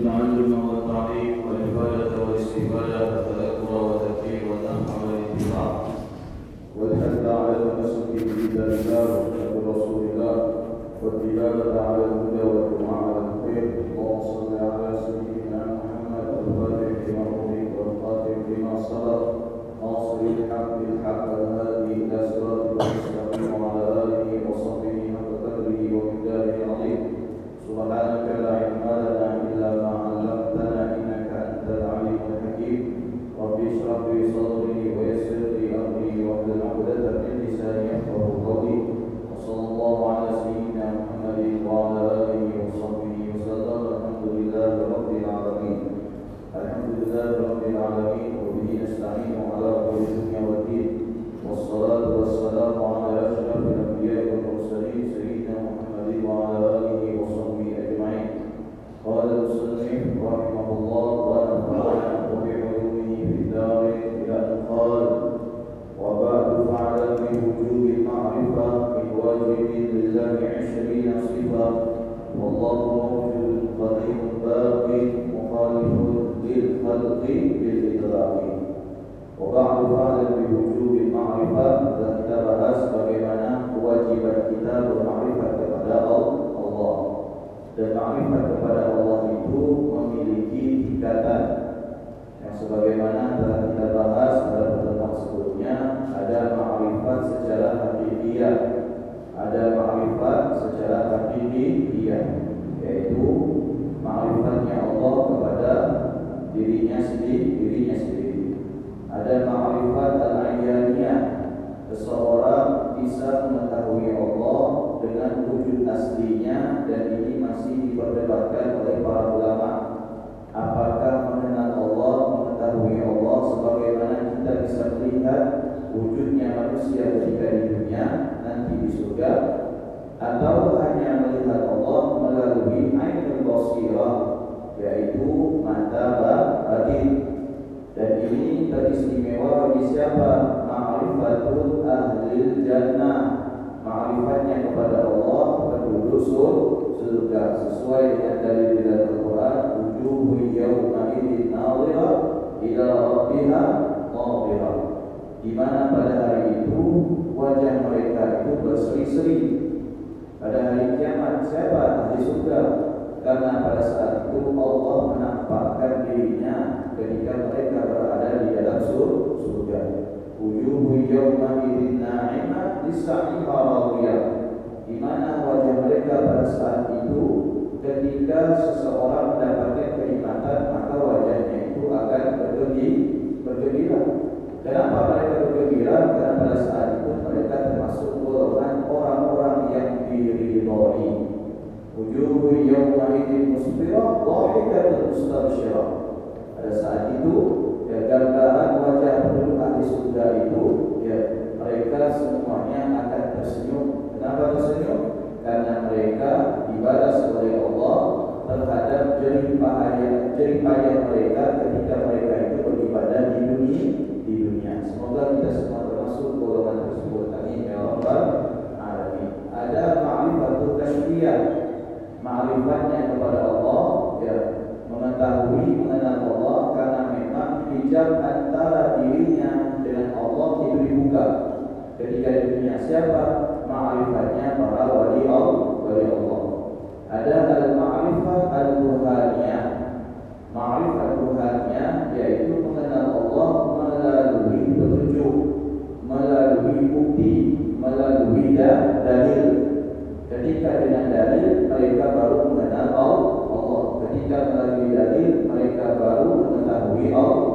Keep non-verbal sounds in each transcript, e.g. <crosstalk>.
التعلم والتعليم والعبادة والاستفادة والتذكر والتذكير والنفع والاتباع والحث على التمسك بكتاب الله وسنة رسول الله والدلالة على الهدى والجماعة على الخير. اللهم صل على سيدنا محمد الفاتح لما أغلق والخاتم لما سبق ناصر الحق للخلق بالإدراك وبعد فاعلم بوجوب المعرفة dan kita bahas bagaimana kewajiban kita bermakrifat kepada Allah dan makrifat kepada Allah itu memiliki tingkatan yang sebagaimana telah kita bahas pada pertemuan sebelumnya ada makrifat secara hakikiyah ada makrifat secara hakikiyah yaitu makrifatnya Allah kepada dirinya sendiri dirinya sendiri. Ada makrifat al-ayyaniyah seseorang bisa mengetahui Allah dengan wujud aslinya dan ini masih diperdebatkan oleh para ulama. Apakah mengenal Allah mengetahui Allah sebagaimana kita bisa melihat wujudnya manusia ketika di dunia nanti di surga? Atau hanya melihat Allah melalui ainul basirah yaitu mata batin. Dan ini teristimewa bagi siapa? Ma'rifatul ahli jannah. Ma'rifatnya kepada Allah penduduk surga. Sesuai dengan dalil dalam Al-Quran wujuhu yawma idzin nadhirah ila rabbiha nadhirah di mana pada hari itu wajah mereka itu berseri-seri. Pada hari kiamat siapa ahli surga karena pada saat itu Allah menampakkan dirinya ketika mereka berada di dalam surga. Wujuhu yawma idzin na'imah lisa'iha radiyah. Di mana wajah mereka pada saat itu ketika seseorang mendapatkan kenikmatan maka wajahnya itu akan bergembira. Kenapa mereka bergembira? Karena pada saat itu mereka termasuk golongan orang-orang yang diridhoi. Wujuhu idzin musfirah dhahikatun mustabsyirah. Pada saat itu gambaran wajah penduduk ahli surga itu ya mereka semuanya akan tersenyum. Kenapa tersenyum? Karena mereka dibalas oleh Allah terhadap jerih payah jerih payah mereka ketika mereka itu beribadah di dunia di dunia. Semoga kita semua termasuk golongan tersebut. Amin ya rabbal alamin. Ada ma'rifatul tasbiyah ma'rifatnya kepada Allah ya mengetahui mengenal Allah karena memang hijab antara dirinya dengan Allah itu dibuka. Ketika di dunia siapa ma'rifatnya para wali Allah wali Allah ada al-ma'rifah al-ruhaniyah ma'rifat ruhaniyah yaitu mengenal Allah melalui petunjuk melalui bukti melalui dalil Ketika dengan dalil mereka baru mengenal Allah. Ketika melalui dalil mereka baru mengetahui Allah.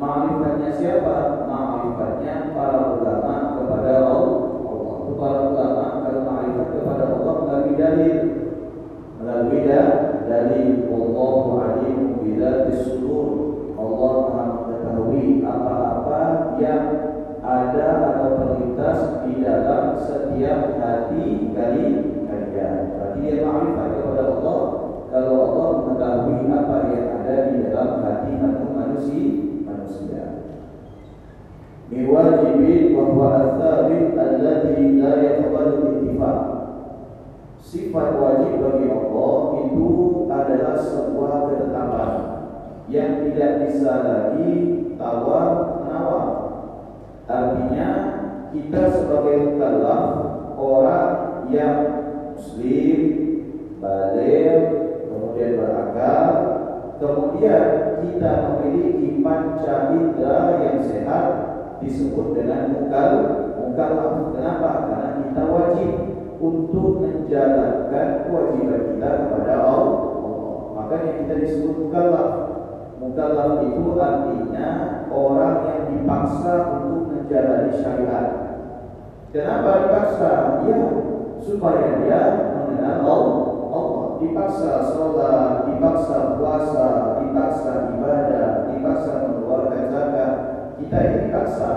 Ma'rifatnya siapa? Ma'rifatnya para ulama kepada Allah. Para ulama kalau ma'rifat kepada Allah melalui dalil. Melalui dalil Allah alim bila disudur. Allah Maha mengetahui apa-apa yang ada atau terlintas di dalam setiap hati kali kalian. Berarti dia ma'rifat kepada Allah kalau Allah mengetahui apa yang ada di dalam hati manusia manusia. Miwajibin wa huwa al-thabit alladhi la yaqbalu ittifaq. sifat wajib bagi Allah itu adalah sebuah ketetapan yang tidak bisa lagi tawar menawar. Artinya kita sebagai mukallaf orang yang muslim, balik, kemudian berakal, kemudian kita memiliki panca indera yang sehat disebut dengan mukal mukallaf. Kenapa? Karena kita wajib untuk menjalankan kewajiban kita kepada Allah. Makanya kita disebut mukallaf. Mukallaf itu artinya orang yang dipaksa untuk menjalani syariat. Kenapa dipaksa? Ya, supaya dia mengenal Allah. Dipaksa sholat, dipaksa puasa, dipaksa ibadah, dipaksa mengeluarkan zakat. Kita ini dipaksa.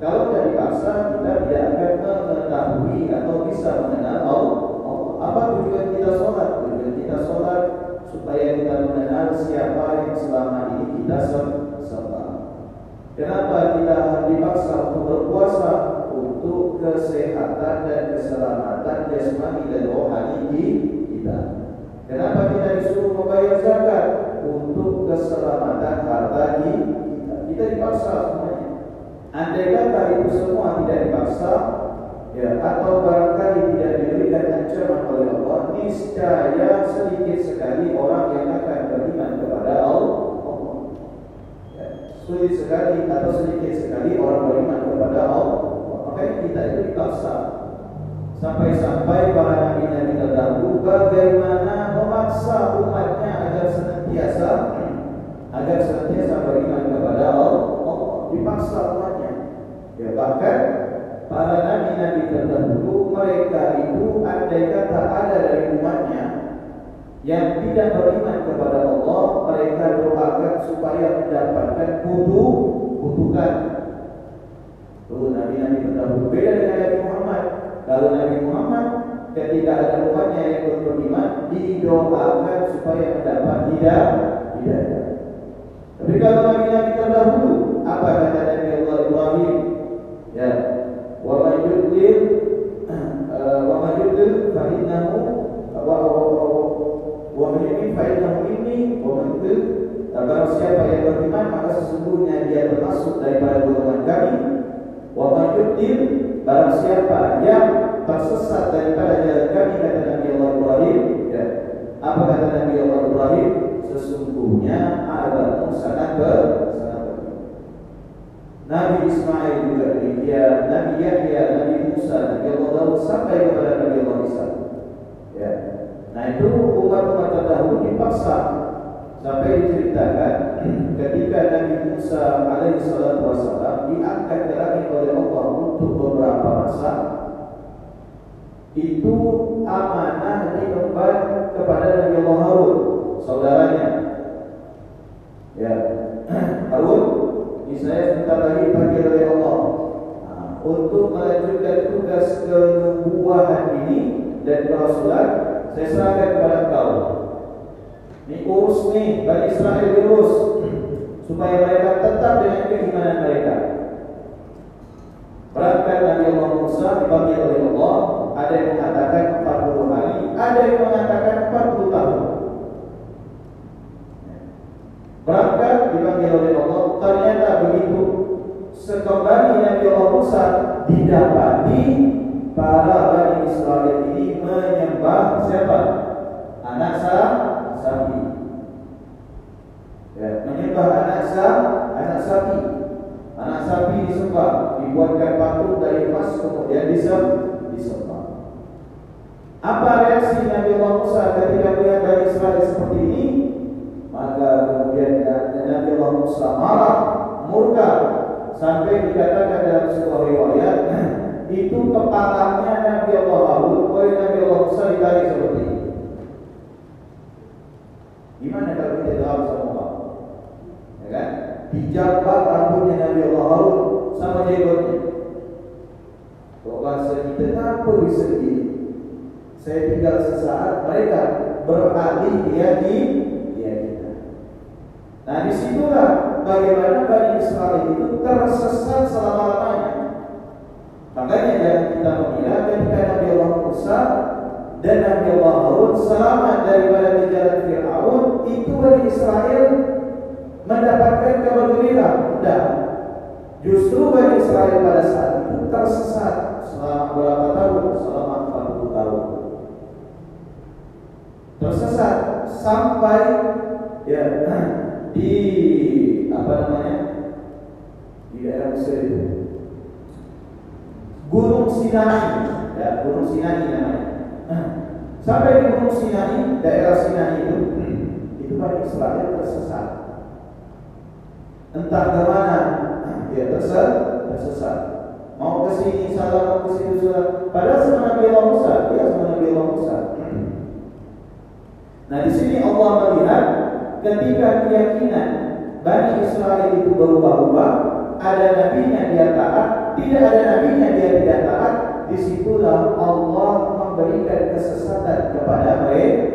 Kalau tidak dipaksa, kita tidak akan mengetahui atau bisa mengenal Allah. Apa tujuan kita sholat? Tujuan kita sholat supaya kita mengenal siapa yang selama ini kita sembah. Kenapa kita dipaksa untuk berpuasa? Untuk kesehatan dan keselamatan jasmani dan rohani kita. Kenapa kita disuruh membayar zakat? Untuk keselamatan harta kita. Kita dipaksa semuanya. Andai kata itu semua tidak dipaksa, ya, atau barangkali tidak diberikan ancaman oleh Allah, niscaya sedikit sekali orang yang akan beriman kepada Allah. Ya, sulit sekali atau sedikit sekali orang beriman kepada Allah. Makanya kita itu dipaksa. Sampai-sampai para nabi-nabi terdahulu bagaimana memaksa umatnya agar senantiasa agar senantiasa beriman kepada Allah, dipaksa umatnya. Ya bahkan para nabi-nabi terdahulu mereka itu andai kata ada dari umatnya yang tidak beriman kepada Allah, mereka doakan supaya mendapatkan butuh kutukan. Tuh nabi-nabi terdahulu beda dengan Nabi Kalau Nabi Muhammad ketika ada umatnya yang beriman didoakan supaya mendapat hidayah. hidayah. Tapi kalau nabi-nabi terdahulu apa kata Nabi Allah Ibrahim? Ya, wa man yudlil wa man yudlil fa innahu wa wa man yu'min fa minni wa yudlil Barang siapa yang beriman maka sesungguhnya dia termasuk daripada golongan kami. Wa man yudlil barang siapa yang tersesat daripada jalan kami kata Nabi Allah Ibrahim ya. Apa kata Nabi Allah Ibrahim? Sesungguhnya agamamu sangat ber Nabi Ismail juga demikian, Nabi Yahya, Nabi Musa, Nabi Allah sampai kepada Nabi Allah Isa. Ya. Nah itu umat-umat terdahulu dipaksa sampai diceritakan <clears throat> ketika Nabi Musa alaihi salatu wasallam diangkat ke oleh Allah untuk beberapa masa itu amanah diemban kepada Nabi Harun saudaranya. Ya. <clears throat> Harun saya sebentar lagi panggil oleh Allah. Nah, untuk melanjutkan tugas kenubuahan ini dan kerasulan saya serahkan kepada kau ini urus nih Israel diurus. Supaya mereka tetap dengan keimanan mereka. Berangkat Nabi Allah Musa dipanggil oleh Allah ada yang mengatakan 40 hari ada yang mengatakan 40 tahun. Berangkat dipanggil oleh Allah. Ternyata begitu. Sekembali Nabi Allah Musa didapati para Bani Israel ini menyembah siapa? anak sah sapi. Ya, menyembah anak sah anak sapi. Anak sapi disembah dibuatkan patung dari emas kemudian disembah. Apa reaksi Nabi Allah Musa ketika melihat Bani Israel seperti ini? Maka kemudian Nabi Allah Musa marah murka sampai dikatakan dalam sebuah riwayat <clears throat> itu kepalanya Nabi Allah Harun oleh Nabi Allah Musa ditarik seperti ini Gimana kalau kita tahu sama Ya Dijabat rambutnya Nabi Allah Harun sama jenggotnya. Kalau bahasa kita kenapa bisa begini? Saya tinggal sesaat, mereka beralih di dia kita. Nah di situlah bagaimana Bani Israel itu tersesat selama-lamanya. Makanya jangan kita mengira ketika Nabi Allah Musa dan Nabi Allah Harun selamat daripada kejaran Fir'aun itu Bani Israel mendapatkan kabar gembira tidak justru Bani Israel pada saat itu tersesat selama berapa tahun? Selama 40 tahun. Tersesat sampai ya di apa namanya? Di daerah Mesir itu. Gunung Sinai ya Gunung Sinai namanya. Sampai di Gunung Sinai daerah Sinai itu itu Bani Israel tersesat entah ke mana ya tersesat tersesat mau ke sini salah mau ke sini salah. Padahal sama Nabi Allah Musa ya sama Nabi Allah Musa Nah di sini Allah melihat ketika keyakinan Bani Israel itu berubah-ubah, ada nabinya dia taat, tidak ada nabinya dia tidak taat, di situlah Allah memberikan kesesatan kepada mereka.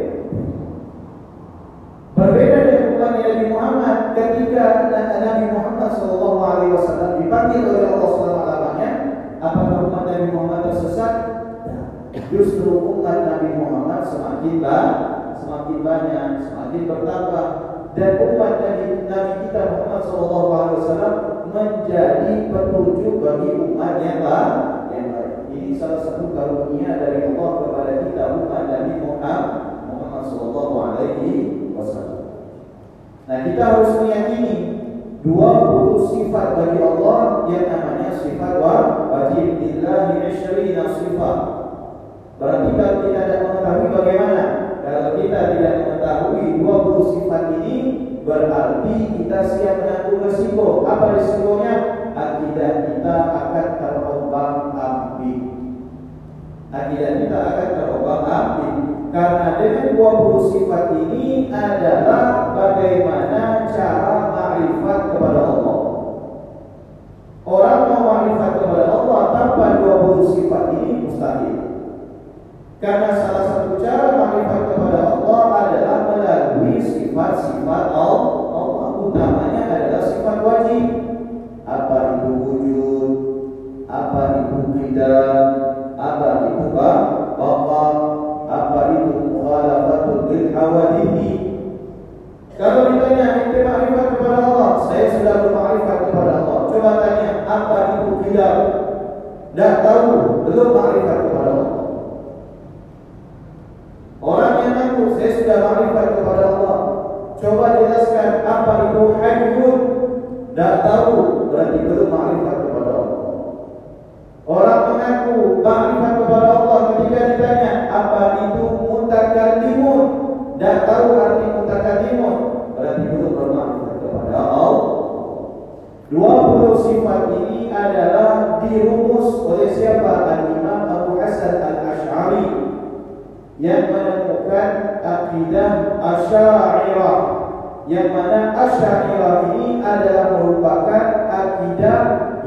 Berbeda dengan umat Nabi Muhammad ketika Nabi Muhammad Shallallahu Alaihi dipanggil oleh Allah selama-lamanya, apakah umat Nabi Muhammad tersesat? Justru umat Nabi Muhammad semakin banyak semakin banyak, semakin bertambah dan umat Nabi, Nabi kita Muhammad Wasallam menjadi petunjuk bagi umat yang. Ini salah satu karunia dari Allah kepada kita umat Nabi Muhammad Muhammad Wasallam. Nah kita harus meyakini 20 sifat bagi Allah yang namanya sifat wajib lillahi isyrina sifat. Berarti kalau kita tidak mengetahui bagaimana kalau kita tidak mengetahui 20 sifat ini berarti kita siap menanggung resiko. Apa resikonya? Akidah kita akan terombang ambing. Akidah kita akan terombang ambing. Karena dengan 20 sifat ini adalah bagaimana cara ma'rifat kepada Allah. Orang mau ma'rifat kepada Allah tanpa 20 sifat ini mustahil. Karena salah satu cara makrifat kepada Allah adalah melalui sifat-sifat Allah. Allah utamanya adalah sifat wajib. Apa itu wujud? Apa itu qidam?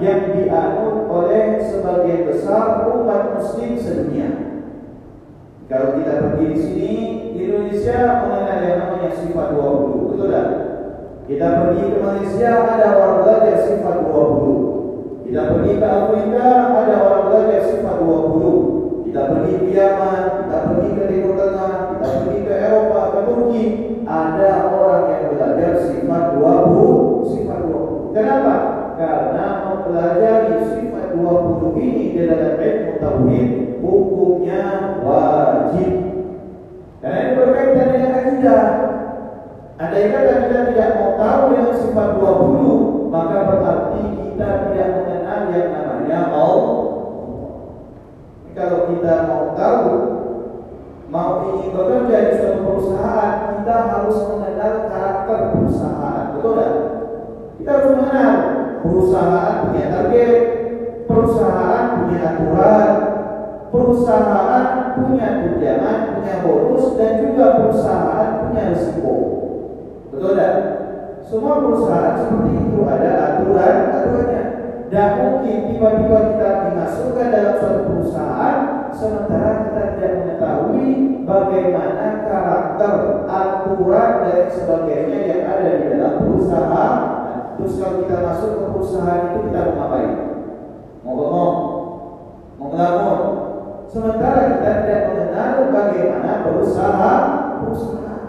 Yang dianut oleh sebagian besar umat muslim sedunia. Kalau kita pergi di sini Indonesia mengenal yang namanya sifat 20, betul tak? Kita pergi ke Malaysia ada orang belajar sifat 20. Kita pergi ke Afrika ada orang belajar sifat 20. Kita pergi ke Yaman, kita pergi ke Timur Tengah, kita pergi ke Eropa, ke Turki, ada orang yang belajar sifat 20, sifat 20. Kenapa? Karena mempelajari sifat 20 ini di dalam ilmu tauhid hukumnya wajib. Karena ini berkaitan dengan akidah. Andai kata kita tidak mau tahu dengan sifat 20, maka berarti kita tidak mengenal yang namanya Allah. Kalau kita mau tahu, mau ingin bekerja di suatu perusahaan, kita harus mengenal karakter perusahaan. Betul tidak? Kita harus mengenal perusahaan punya target, perusahaan punya aturan, perusahaan punya tunjangan, punya bonus, dan juga perusahaan punya risiko. Betul tidak? Semua perusahaan seperti itu ada aturan aturannya. Dan mungkin tiba-tiba kita dimasukkan dalam suatu perusahaan sementara kita tidak mengetahui bagaimana karakter aturan dan sebagainya yang ada di dalam perusahaan terus kalau kita masuk ke perusahaan itu kita mau ngapain? Mau bengong, mau ngelamun. Sementara kita tidak mengenal bagaimana berusaha perusahaan.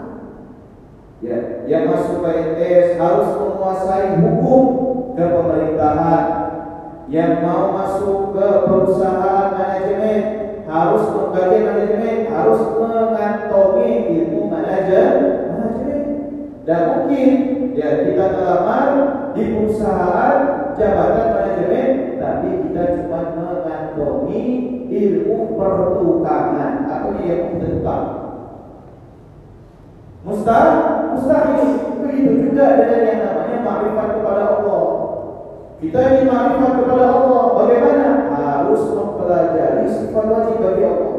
Ya, yang masuk PNS harus menguasai hukum ke pemerintahan. Yang mau masuk ke perusahaan manajemen harus mengkaji manajemen, harus mengantongi ilmu manajemen. Dan mungkin ya kita telah di perusahaan jabatan manajemen, tapi kita cuma mengantongi ilmu pertukangan atau ilmu tentang Mustahil, mustahil. Begitu juga dengan yang namanya makrifat kepada Allah. Kita ini makrifat kepada Allah. Bagaimana? Harus mempelajari sifat wajib bagi Allah.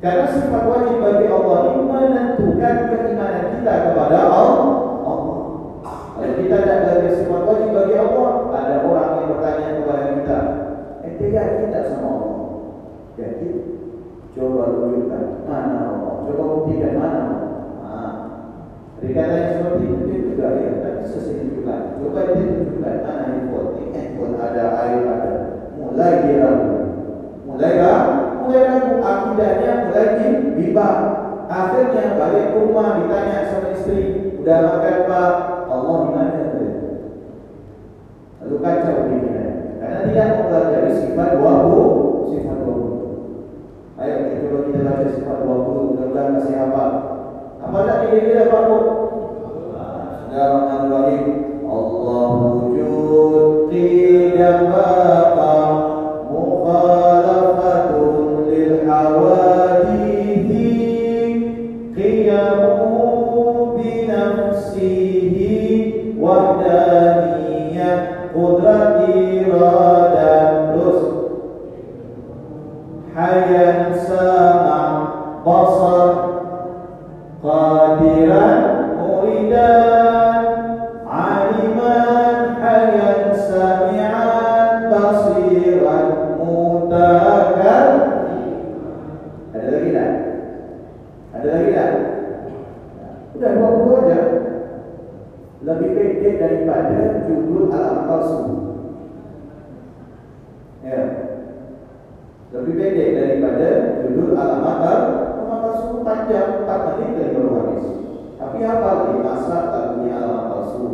Karena sifat wajib bagi Allah ini menentukan keimanan kita kepada Allah. Kita tidak belajar sifat wajib bagi Allah, ada orang yang bertanya kepada kita, ente yakin tidak sama Allah? Yakin? Coba tunjukkan mana Allah. Coba buktikan mana Allah. Dikata yang seperti itu dia juga ya, saya tunjukkan. Coba dia tunjukkan mana handphone, ini handphone ada, air ada. Mulai dia ragu. Mulai ragu, mulai ragu. Akidahnya mulai bimbang. Akhirnya balik ke rumah ditanya sama istri, udah makan pak? Palsu ya lebih pendek daripada judul alamat palsu panjang 4 menit dari baru habis. Tapi apa lagi masa lagunya alamat palsu?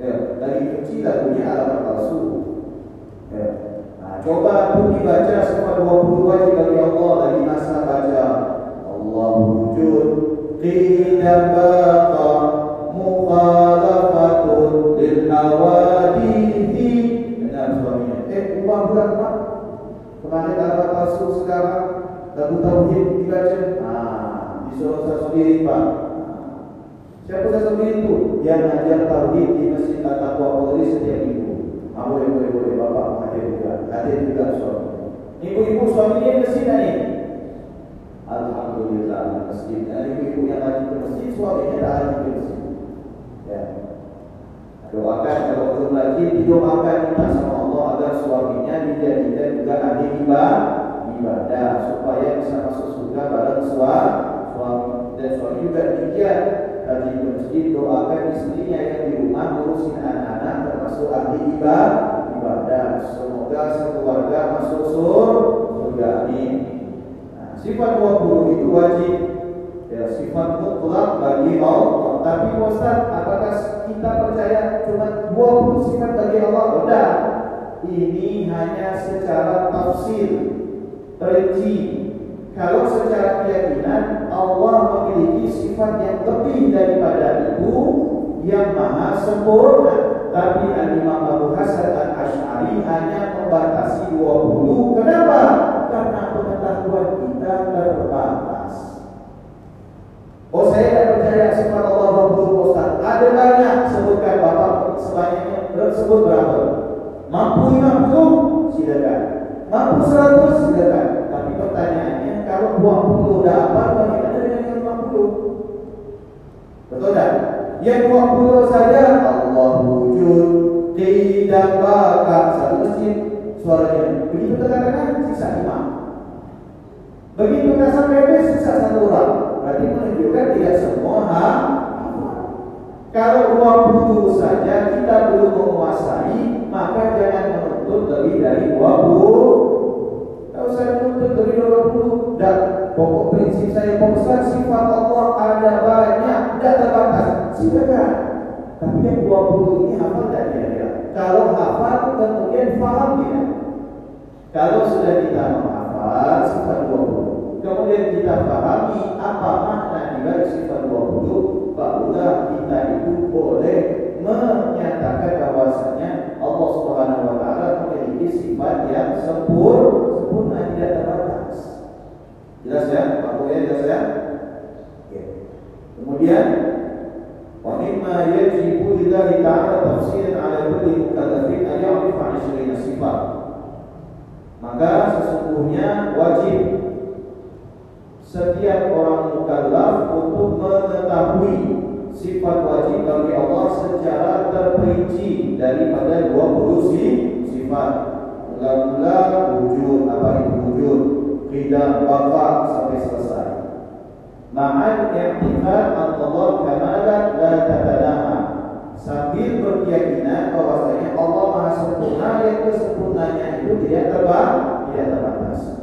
Ya, dari kecil lagunya alamat palsu. Ya. Nah, coba pun dibaca semua 20 wajib bagi Allah dari masa baca Allah wujud tidak baqa mukhalafatun lil suaminya pak kemarin alamat palsu sekarang lagu tauhid dibaca ah disuruh saya sendiri pak. Siapa saya sendiri itu? Yang ngajar tauhid di masjid Taqwa Polri setiap minggu. Ah boleh boleh boleh. Bapak hadir juga. Hadir juga suami. Ibu-ibu suaminya ke sini nih? Alhamdulillah masjid. Dan ibu-ibu yang hadir ke masjid suaminya tak hadir ke masjid. Ya. Doakan kalau belum lagi didoakan sama Allah agar suaminya dijadikan juga ahli ibadah supaya bisa masuk surga bareng suami dan suami juga demikian. Tadi di masjid doakan istrinya yang di rumah ngurusin anak-anak termasuk ahli ibadah semoga sekeluarga masuk surga. Amin. Nah, sifat 20 itu wajib. Ya sifat mutlak bagi Allah. Tapi Ustaz apakah kita percaya cuma 20 sifat bagi Allah? Udah ini hanya secara tafsir. Rinci kalau secara keyakinan Allah memiliki sifat yang lebih daripada itu yang maha sempurna. Tapi Al-Imam Abu Hasan Al-Ash'ari hanya membatasi 20 kenapa? karena pengetahuan kita terbatas. Oh saya tidak percaya sifat Allah 20 Ustaz ada banyak sebutkan Bapak sebanyaknya sebut berapa? Mampu 50 silakan. Mampu 100 silakan. Tapi pertanyaannya kalau 20 dah apa bagaimana dengan yang 50 betul tak? yang 20 saja Allah wujud. Tidak bakal satu masjid suaranya begitu terkatakan sisa imam begitu sampai habis sisa satu orang. Berarti menunjukkan tidak semua ha kalau 20 saja kita belum menguasai maka jangan menuntut lebih dari 20 kalau saya menuntut lebih dari 20 dan pokok prinsip saya Ustaz sifat Allah ada banyak tidak terbatas Tapi yang 20 ini hafal tidak dia? Kalau hafal kemudian faham dia. Kalau sudah kita menghafal sifat 20, kemudian kita pahami apa makna dari sifat 20, barulah kita itu boleh menyatakan bahwasanya Allah Subhanahu wa taala memiliki sifat yang sempurna, sempurna tidak terbatas. Jelas ya? Pak Buya jelas ya? Oke. Kemudian wa mimma yajibu lillahi ta'ala tafsiran 'ala kulli mukallafin an ya'rifa 20 sifat. Maka sesungguhnya wajib setiap orang mukallaf untuk mengetahui sifat wajib bagi Allah secara terperinci daripada 20 sifat. Mula-mula wujud, apa itu wujud? Qidam, baqa sampai selesai. Ma'al i'tiqad Allah kamalan la tatanaha. Sambil berkeyakinan bahwasanya Allah Maha sempurna yang kesempurnaannya itu tidak terbang, tidak terbatas.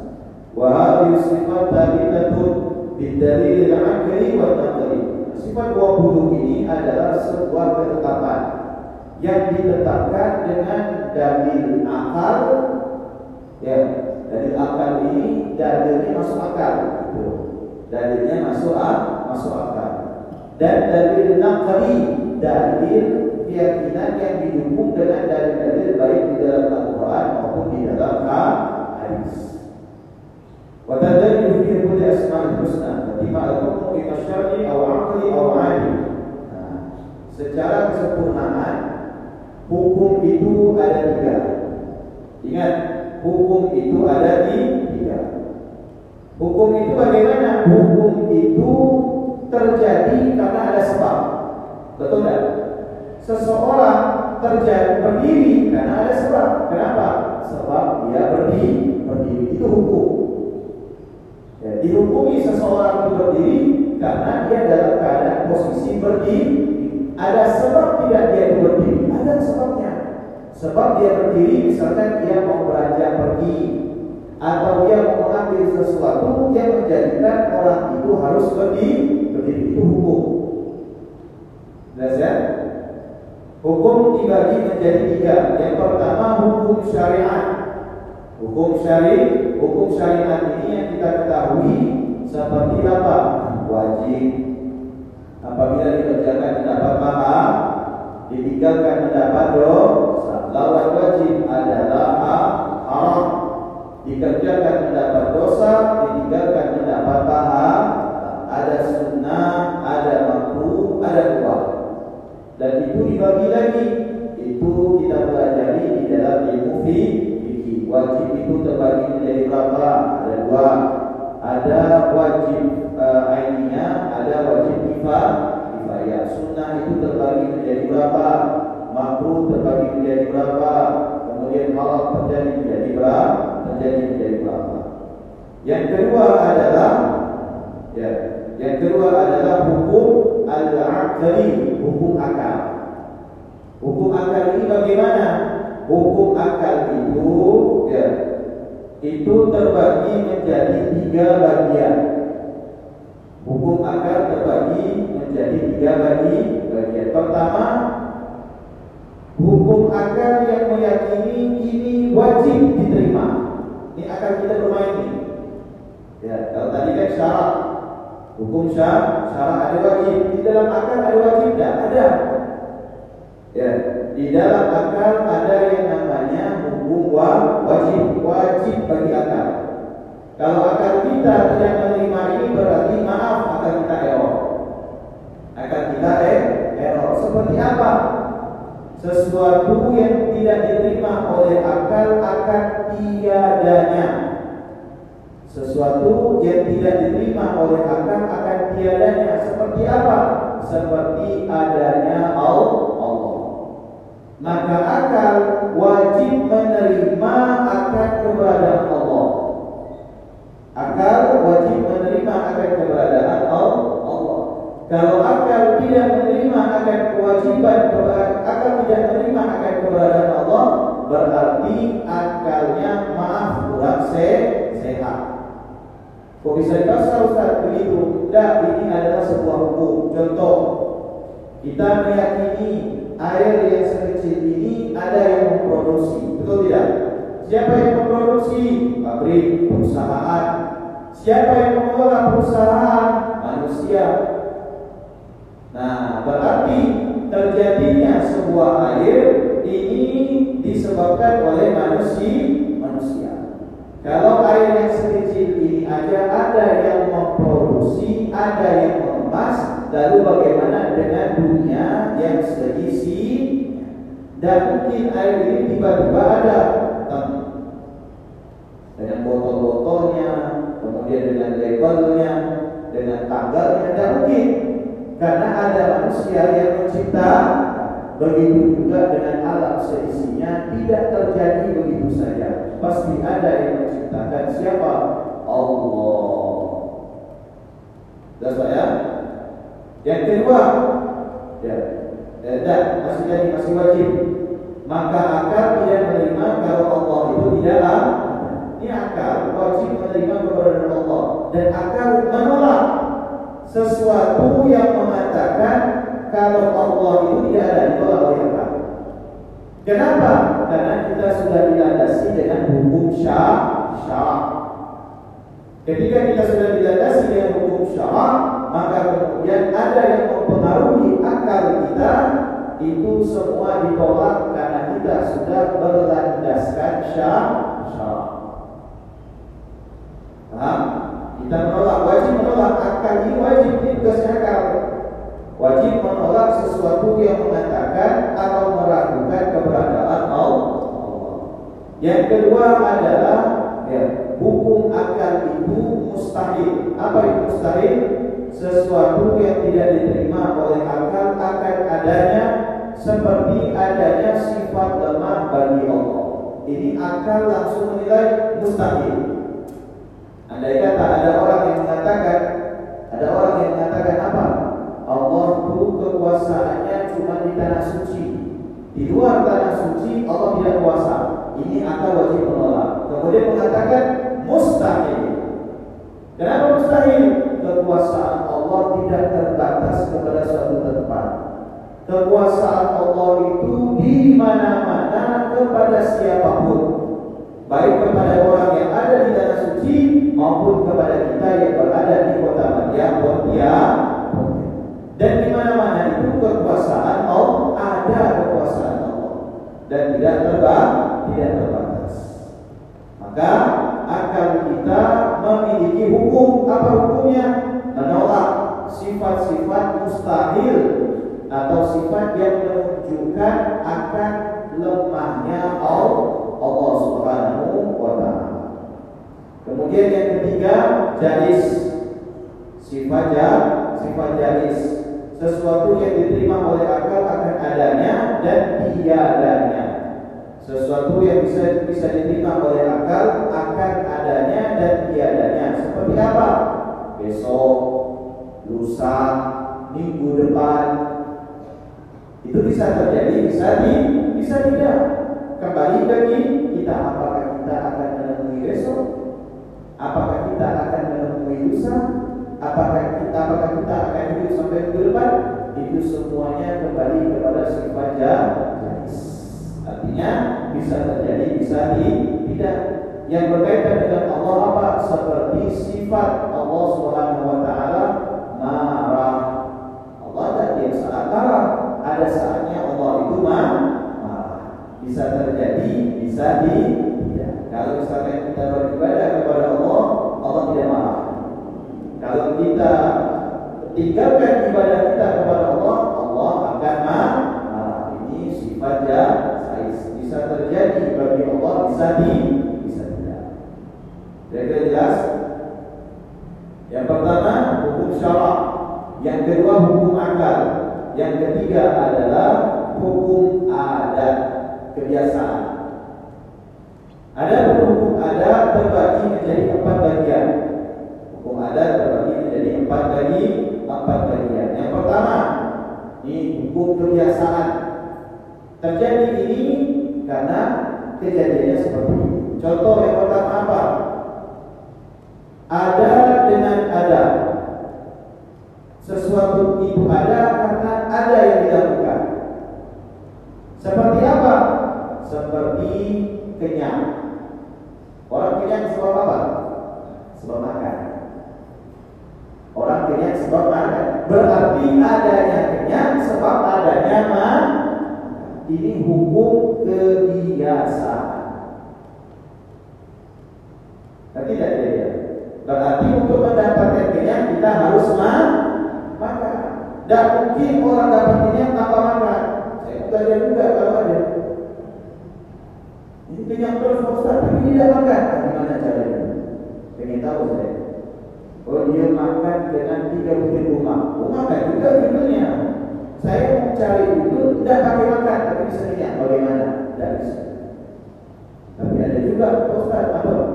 Sifat thabitatun bidalil al-aqli wa naqli. Sifat 20 ini adalah sebuah ketetapan yang ditetapkan dengan dalil akal ya dalil akal ini dalilnya masuk akal gitu. dalilnya masuk akal masuk akal dan dalil naqli dalil keyakinan yang didukung dengan dalil-dalil baik di dalam Al-Quran maupun di dalam hadis. وتدل في كل أسماء الحسنى فيما الحكم بما الشرعي أو عقلي أو عادي. Secara kesempurnaan hukum itu ada tiga. Ingat, hukum itu ada di tiga. Hukum itu bagaimana? Hukum itu terjadi karena ada sebab. Betul tidak? Seseorang terjadi berdiri karena ada sebab. Kenapa? Sebab dia berdiri, berdiri itu hukum. Dihukumi seseorang itu berdiri karena dia dalam keadaan posisi berdiri. Ada sebab tidak dia berdiri, ada sebabnya. Sebab dia berdiri, misalkan dia mau beranjak pergi atau dia mau mengambil sesuatu yang menjadikan orang itu harus berdiri, berdiri itu hukum. Jelas ya? Hukum dibagi menjadi tiga. Yang pertama hukum syariat. Hukum syari, hukum syariat ini yang kita ketahui seperti apa? Wajib. Apabila dikerjakan mendapat pahala, ditinggalkan mendapat dosa. Di dalam akal ada yang namanya hukum wajib, wajib bagi akal. Kalau akal kita tidak menerima ini berarti maaf akal kita error. Akal kita eh, error. Seperti apa? Sesuatu yang tidak diterima oleh akal akan tiadanya. Sesuatu yang tidak diterima oleh akal akan tiadanya. Seperti apa? Seperti adanya Allah maka akal wajib menerima akan keberadaan Allah. Akal wajib menerima akan keberadaan Allah. Kalau akal tidak menerima akan kewajiban akal tidak menerima akan keberadaan Allah, berarti akalnya maaf kurang sehat. Kok bisa dipaksa Ustaz begitu? Tidak, ini adalah sebuah hukum. Contoh, Kita meyakini air yang sekecil ini ada yang memproduksi, betul tidak? Siapa yang memproduksi? Pabrik, perusahaan. Siapa yang mengelola perusahaan? Manusia. Nah, berarti terjadinya sebuah air ini disebabkan oleh manusia. Manusia. Kalau air yang sekecil ini aja ada yang memproduksi, ada yang mengemas, lalu bagaimana dengan dunia yang seisi? Dan mungkin air ini tiba-tiba ada dengan botol-botolnya, kemudian dengan labelnya, dengan tanggalnya, dan mungkin karena ada manusia yang mencipta Begitu juga dengan alam seisinya tidak terjadi begitu saja. Pasti ada yang menciptakan siapa? Allah. Jelas Pak ya? Yang kedua, ya, dan masih jadi masih wajib. Maka akal tidak menerima kalau Allah itu tidak. Ini akal wajib menerima kepada Allah dan akal menolak sesuatu yang mengatakan kalau Allah itu tidak ada ditolak oleh akal. Kenapa? Karena kita sudah dilandasi dengan hukum syara. Syara. Ketika kita sudah dilandasi dengan hukum syara, maka kemudian ada yang mempengaruhi akal kita itu semua ditolak karena kita sudah berlandaskan syara. Paham? Kita menolak wajib menolak akal ini wajib ini tugasnya akal wajib menolak sesuatu yang mengatakan atau meragukan keberadaan Allah. Yang kedua adalah ya, hukum akal itu mustahil. Apa itu mustahil? Sesuatu yang tidak diterima oleh akal akan adanya seperti adanya sifat lemah bagi Allah. Ini akal langsung menilai mustahil. Andai kata ada orang yang mengatakan, ada orang yang mengatakan apa? Allah itu kekuasaannya cuma di tanah suci. Di luar tanah suci Allah tidak kuasa. Ini akal wajib menolak. Kemudian mengatakan mustahil. Kenapa mustahil? Kekuasaan Allah tidak terbatas kepada suatu tempat. Kekuasaan Allah itu di mana-mana kepada siapa pun. Baik kepada orang yang ada di tanah suci maupun kepada kita yang berada di kota Madian, Pontianak, dan di mana-mana itu kekuasaan Allah ada kekuasaan Allah dan tidak terbang, tidak terbatas. Maka kita memiliki hukum apa hukumnya? Menolak sifat-sifat mustahil atau sifat yang menunjukkan akan lemahnya Allah Subhanahu wa taala. Kemudian yang ketiga, jadis sifat sifat jadis sesuatu yang diterima oleh akal akan adanya dan tiadanya. Sesuatu yang bisa bisa diterima oleh akal akan adanya dan tiadanya. Seperti apa? Besok, lusa, minggu depan. Itu bisa terjadi, bisa di, bisa tidak. Kembali lagi kita apakah kita akan menemui besok? Apakah kita akan menemui lusa? apakah kita apakah kita akan hidup sampai minggu depan itu semuanya kembali kepada sifat jahis artinya bisa terjadi bisa tidak yang berkaitan dengan Allah apa seperti sifat Allah Subhanahu wa taala marah Allah tak dia saat marah ada saatnya Allah itu marah bisa terjadi bisa di tidak kalau misalnya kita beribadah kepada Allah Allah tidak marah kalau kita tinggalkan ibadah kita kepada Allah, Allah akan marah. Ini sifat jahis. Bisa terjadi bagi Allah, bisa di. Jadi jelas? Yang pertama hukum syarak, yang kedua hukum akal, yang ketiga adalah hukum adat kebiasaan. Ada hukum adat terbagi menjadi empat bagian. Hukum adat terbagi menjadi empat bagi empat bagian. Yang pertama, ini hukum kebiasaan. Terjadi ini karena kejadiannya seperti ini. Contoh yang pertama apa? ada dengan ada. Sesuatu itu ada karena ada yang dilakukan. Seperti apa? Seperti kenyang. Orang kenyang sebab apa? Sebab makan. Orang kenyang sebab makan. Berarti adanya kenyang sebab adanya makan ini hukum kebiasaan. Tidak mungkin orang dapat kenyang tanpa makan. Saya belajar juga kalau ada. Ini kenyang terus Ustaz, tapi tidak makan. Nah, mana caranya? Pengen tahu saya. Oh dia makan dengan tiga butir rumah, rumah oh, kan juga judulnya. Saya mau cari itu tidak pakai makan, tapi bisa kenyang. Bagaimana? Tidak bisa. Tapi ada juga Ustaz, apa?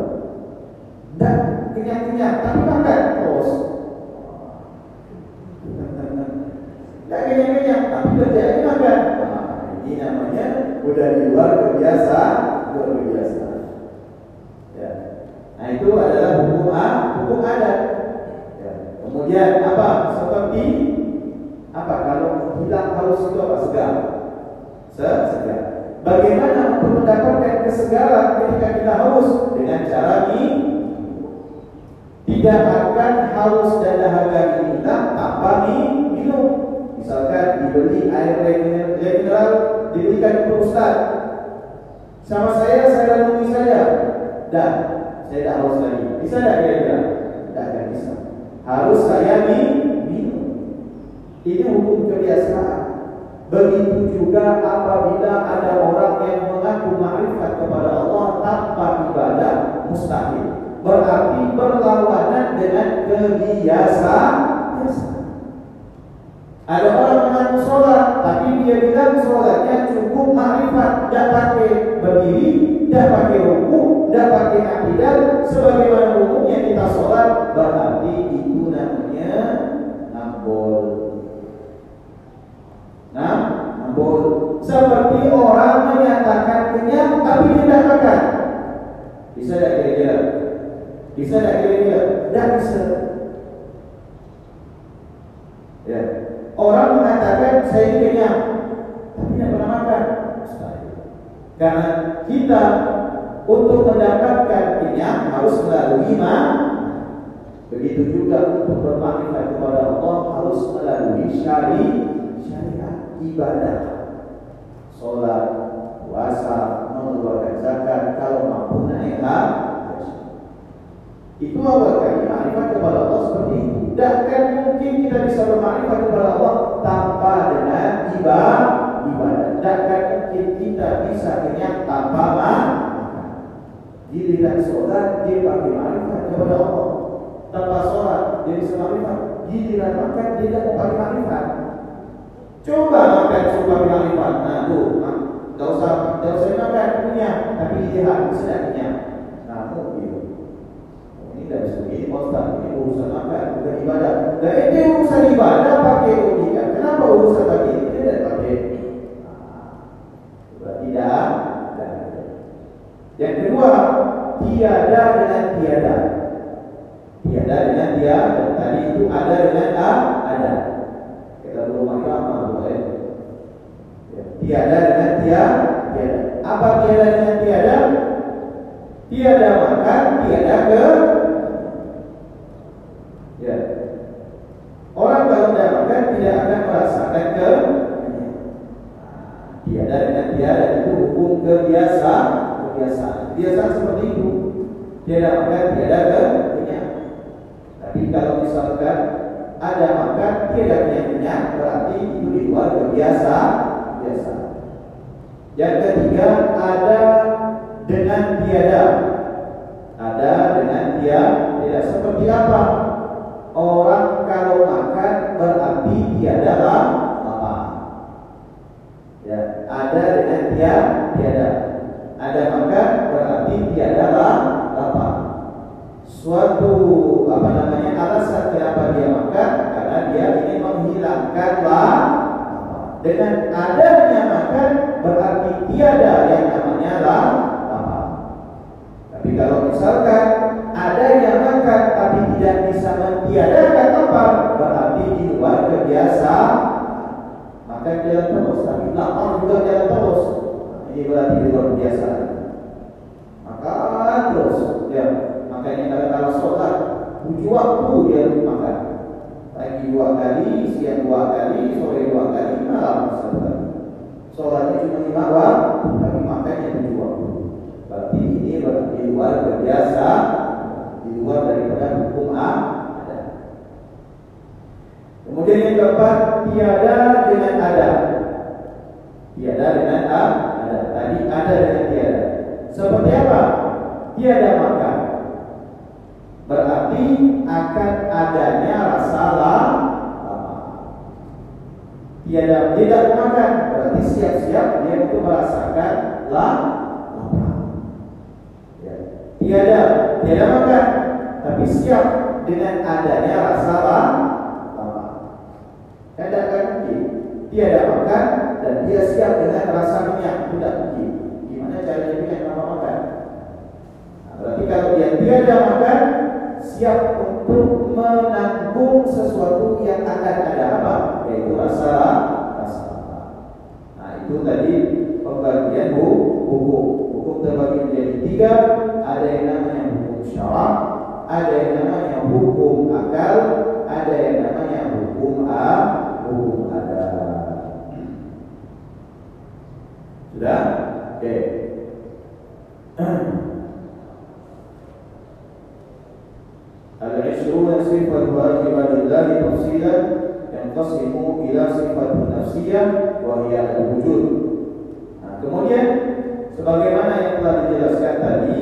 sholatnya cukup marifat, tidak pakai berdiri, tidak pakai ruku, tidak pakai akidah, sebagai sholat dia pakai marifat. Kepada Allah. Tanpa sholat dia bisa marifat. Giliran makan dia tidak pakai marifat. Coba makan suka marifat. Nah tuh. dengan adanya makan dia tiada makan siap untuk menanggung sesuatu yang akan ada apa? Yaitu rasa rasa. Nah itu tadi pembagian hukum. Hukum terbagi menjadi tiga. Ada yang namanya hukum syarak, ada yang namanya hukum akal, ada yang namanya hukum a, hukum ada. Sudah? صفة واجبة لله تفصيلا ينقسم إلى صفة نفسية وهي الوجود. Nah, kemudian sebagaimana yang telah dijelaskan tadi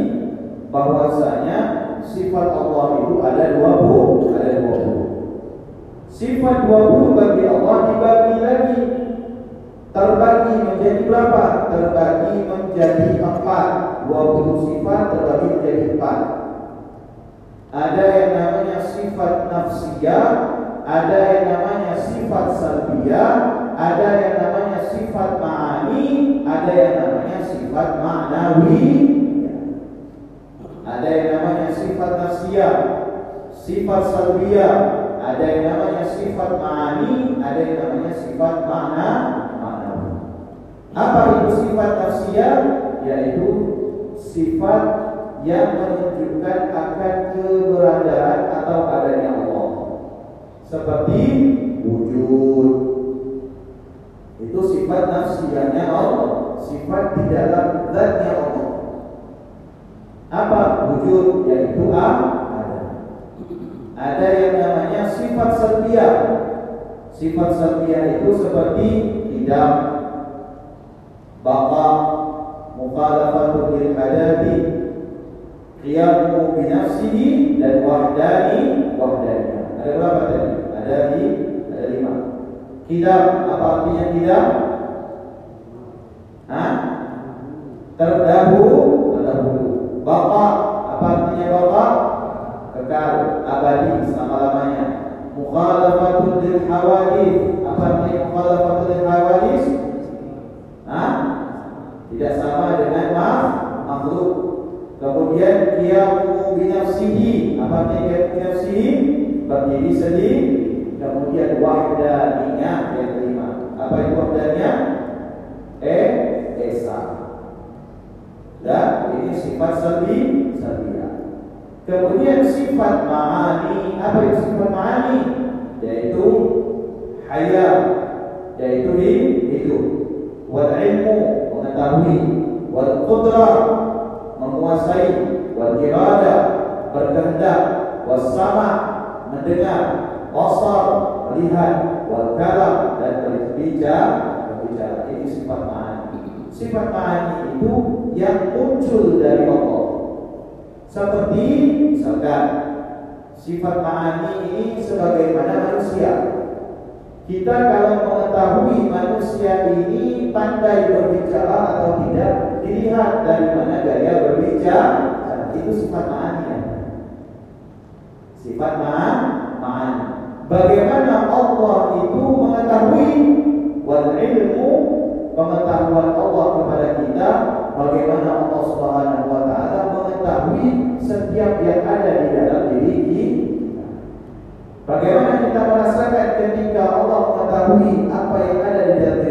bahwasanya sifat Allah itu ada dua buah, ada dua buah. Sifat dua buah bagi Allah dibagi lagi terbagi menjadi berapa? Terbagi menjadi empat. Dua puluh sifat terbagi menjadi empat. Ada yang namanya sifat nafsiyah, ada yang namanya sifat salbiyah, ada yang namanya sifat ma'ani, ada yang namanya sifat ma'nawi. Ada yang namanya sifat nafsiyah, sifat salbiyah, ada yang namanya sifat ma'ani, ada yang namanya sifat makna ma'nawi. Apa itu sifat nafsiyah? Yaitu sifat yang menunjukkan akan keberadaan atau adanya Allah. Seperti wujud. Itu sifat nafsiyahnya Allah, sifat di dalam zatnya Allah. Apa wujud yaitu ada. Ada yang namanya sifat setia. Sifat setia itu seperti tidak baqa mukhalafatul lil hadathi qiyamu binafsihi dan wahdani wahdani. Ada berapa tadi? Ada di ada lima. Kidam apa artinya kidam? Hah? Terdahulu, terdahulu. Baqa apa artinya baqa? Kekal, abadi selama-lamanya. Mukhalafatul lil hawadith. Apa artinya mukhalafatul lil hawadith? Hah? Tidak sama dengan makhluk Kemudian qiyamu binafsihi. Apa qiyamu binafsihi? Berdiri sendiri. Kemudian wahdaniyah yang kelima. Apa itu wahdaniyah? Eh, esa. Dan ini sifat salbi, salbiyah. Kemudian sifat ma'ani. Apa itu sifat ma'ani? Yaitu hayat, yaitu hidup. Wal ilmu, mengetahui. Wal qudrah, menguasai wal irada berkehendak wasama mendengar basar melihat wal kalam dan berbicara berbicara ini sifat ma'ani sifat ma'ani itu yang muncul dari Allah seperti misalkan sifat ma'ani ini sebagaimana manusia kita kalau mengetahui manusia ini pandai berbicara atau tidak dilihat dari mana gaya berbicara itu sifat ma'ani sifat ma'ani bagaimana Allah itu mengetahui wal ilmu pengetahuan Allah kepada kita bagaimana Allah Subhanahu wa taala mengetahui setiap yang ada di dalam diri kita Bagaimana kita merasakan ketika Allah mengetahui apa yang ada di dalam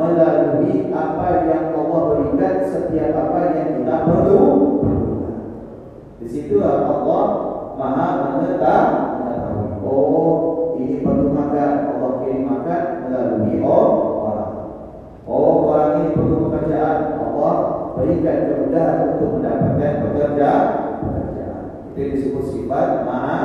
melalui apa yang Allah berikan setiap apa yang kita perlu. Di situ Allah Maha mengetahui. Oh, ini perlu makan. Allah kirim makan melalui orang. Oh, orang ini perlu pekerjaan. Allah berikan kemudahan untuk mendapatkan pekerjaan. Itu disebut sifat maha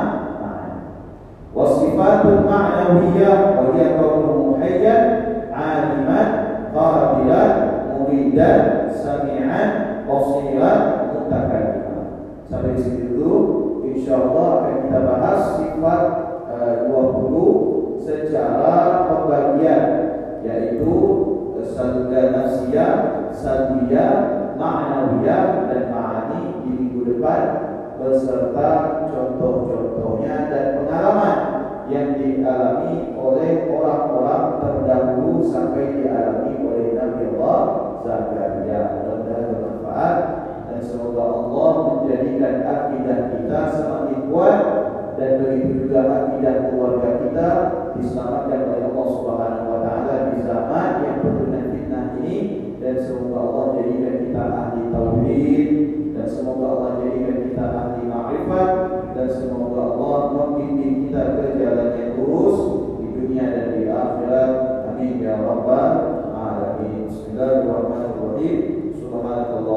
Wasifatul ma'nawiyah wa hiya kaunuhu hayyan 'aliman qadiran muridan sami'an basiran mutakalliman. Sampai di sini dulu insyaallah akan kita bahas sifat uh, 20 secara dan semoga Allah membimbing kita ke jalan yang lurus di dunia dan di akhirat. Amin ya rabbal alamin. Bismillahirrahmanirrahim. Subhanallah.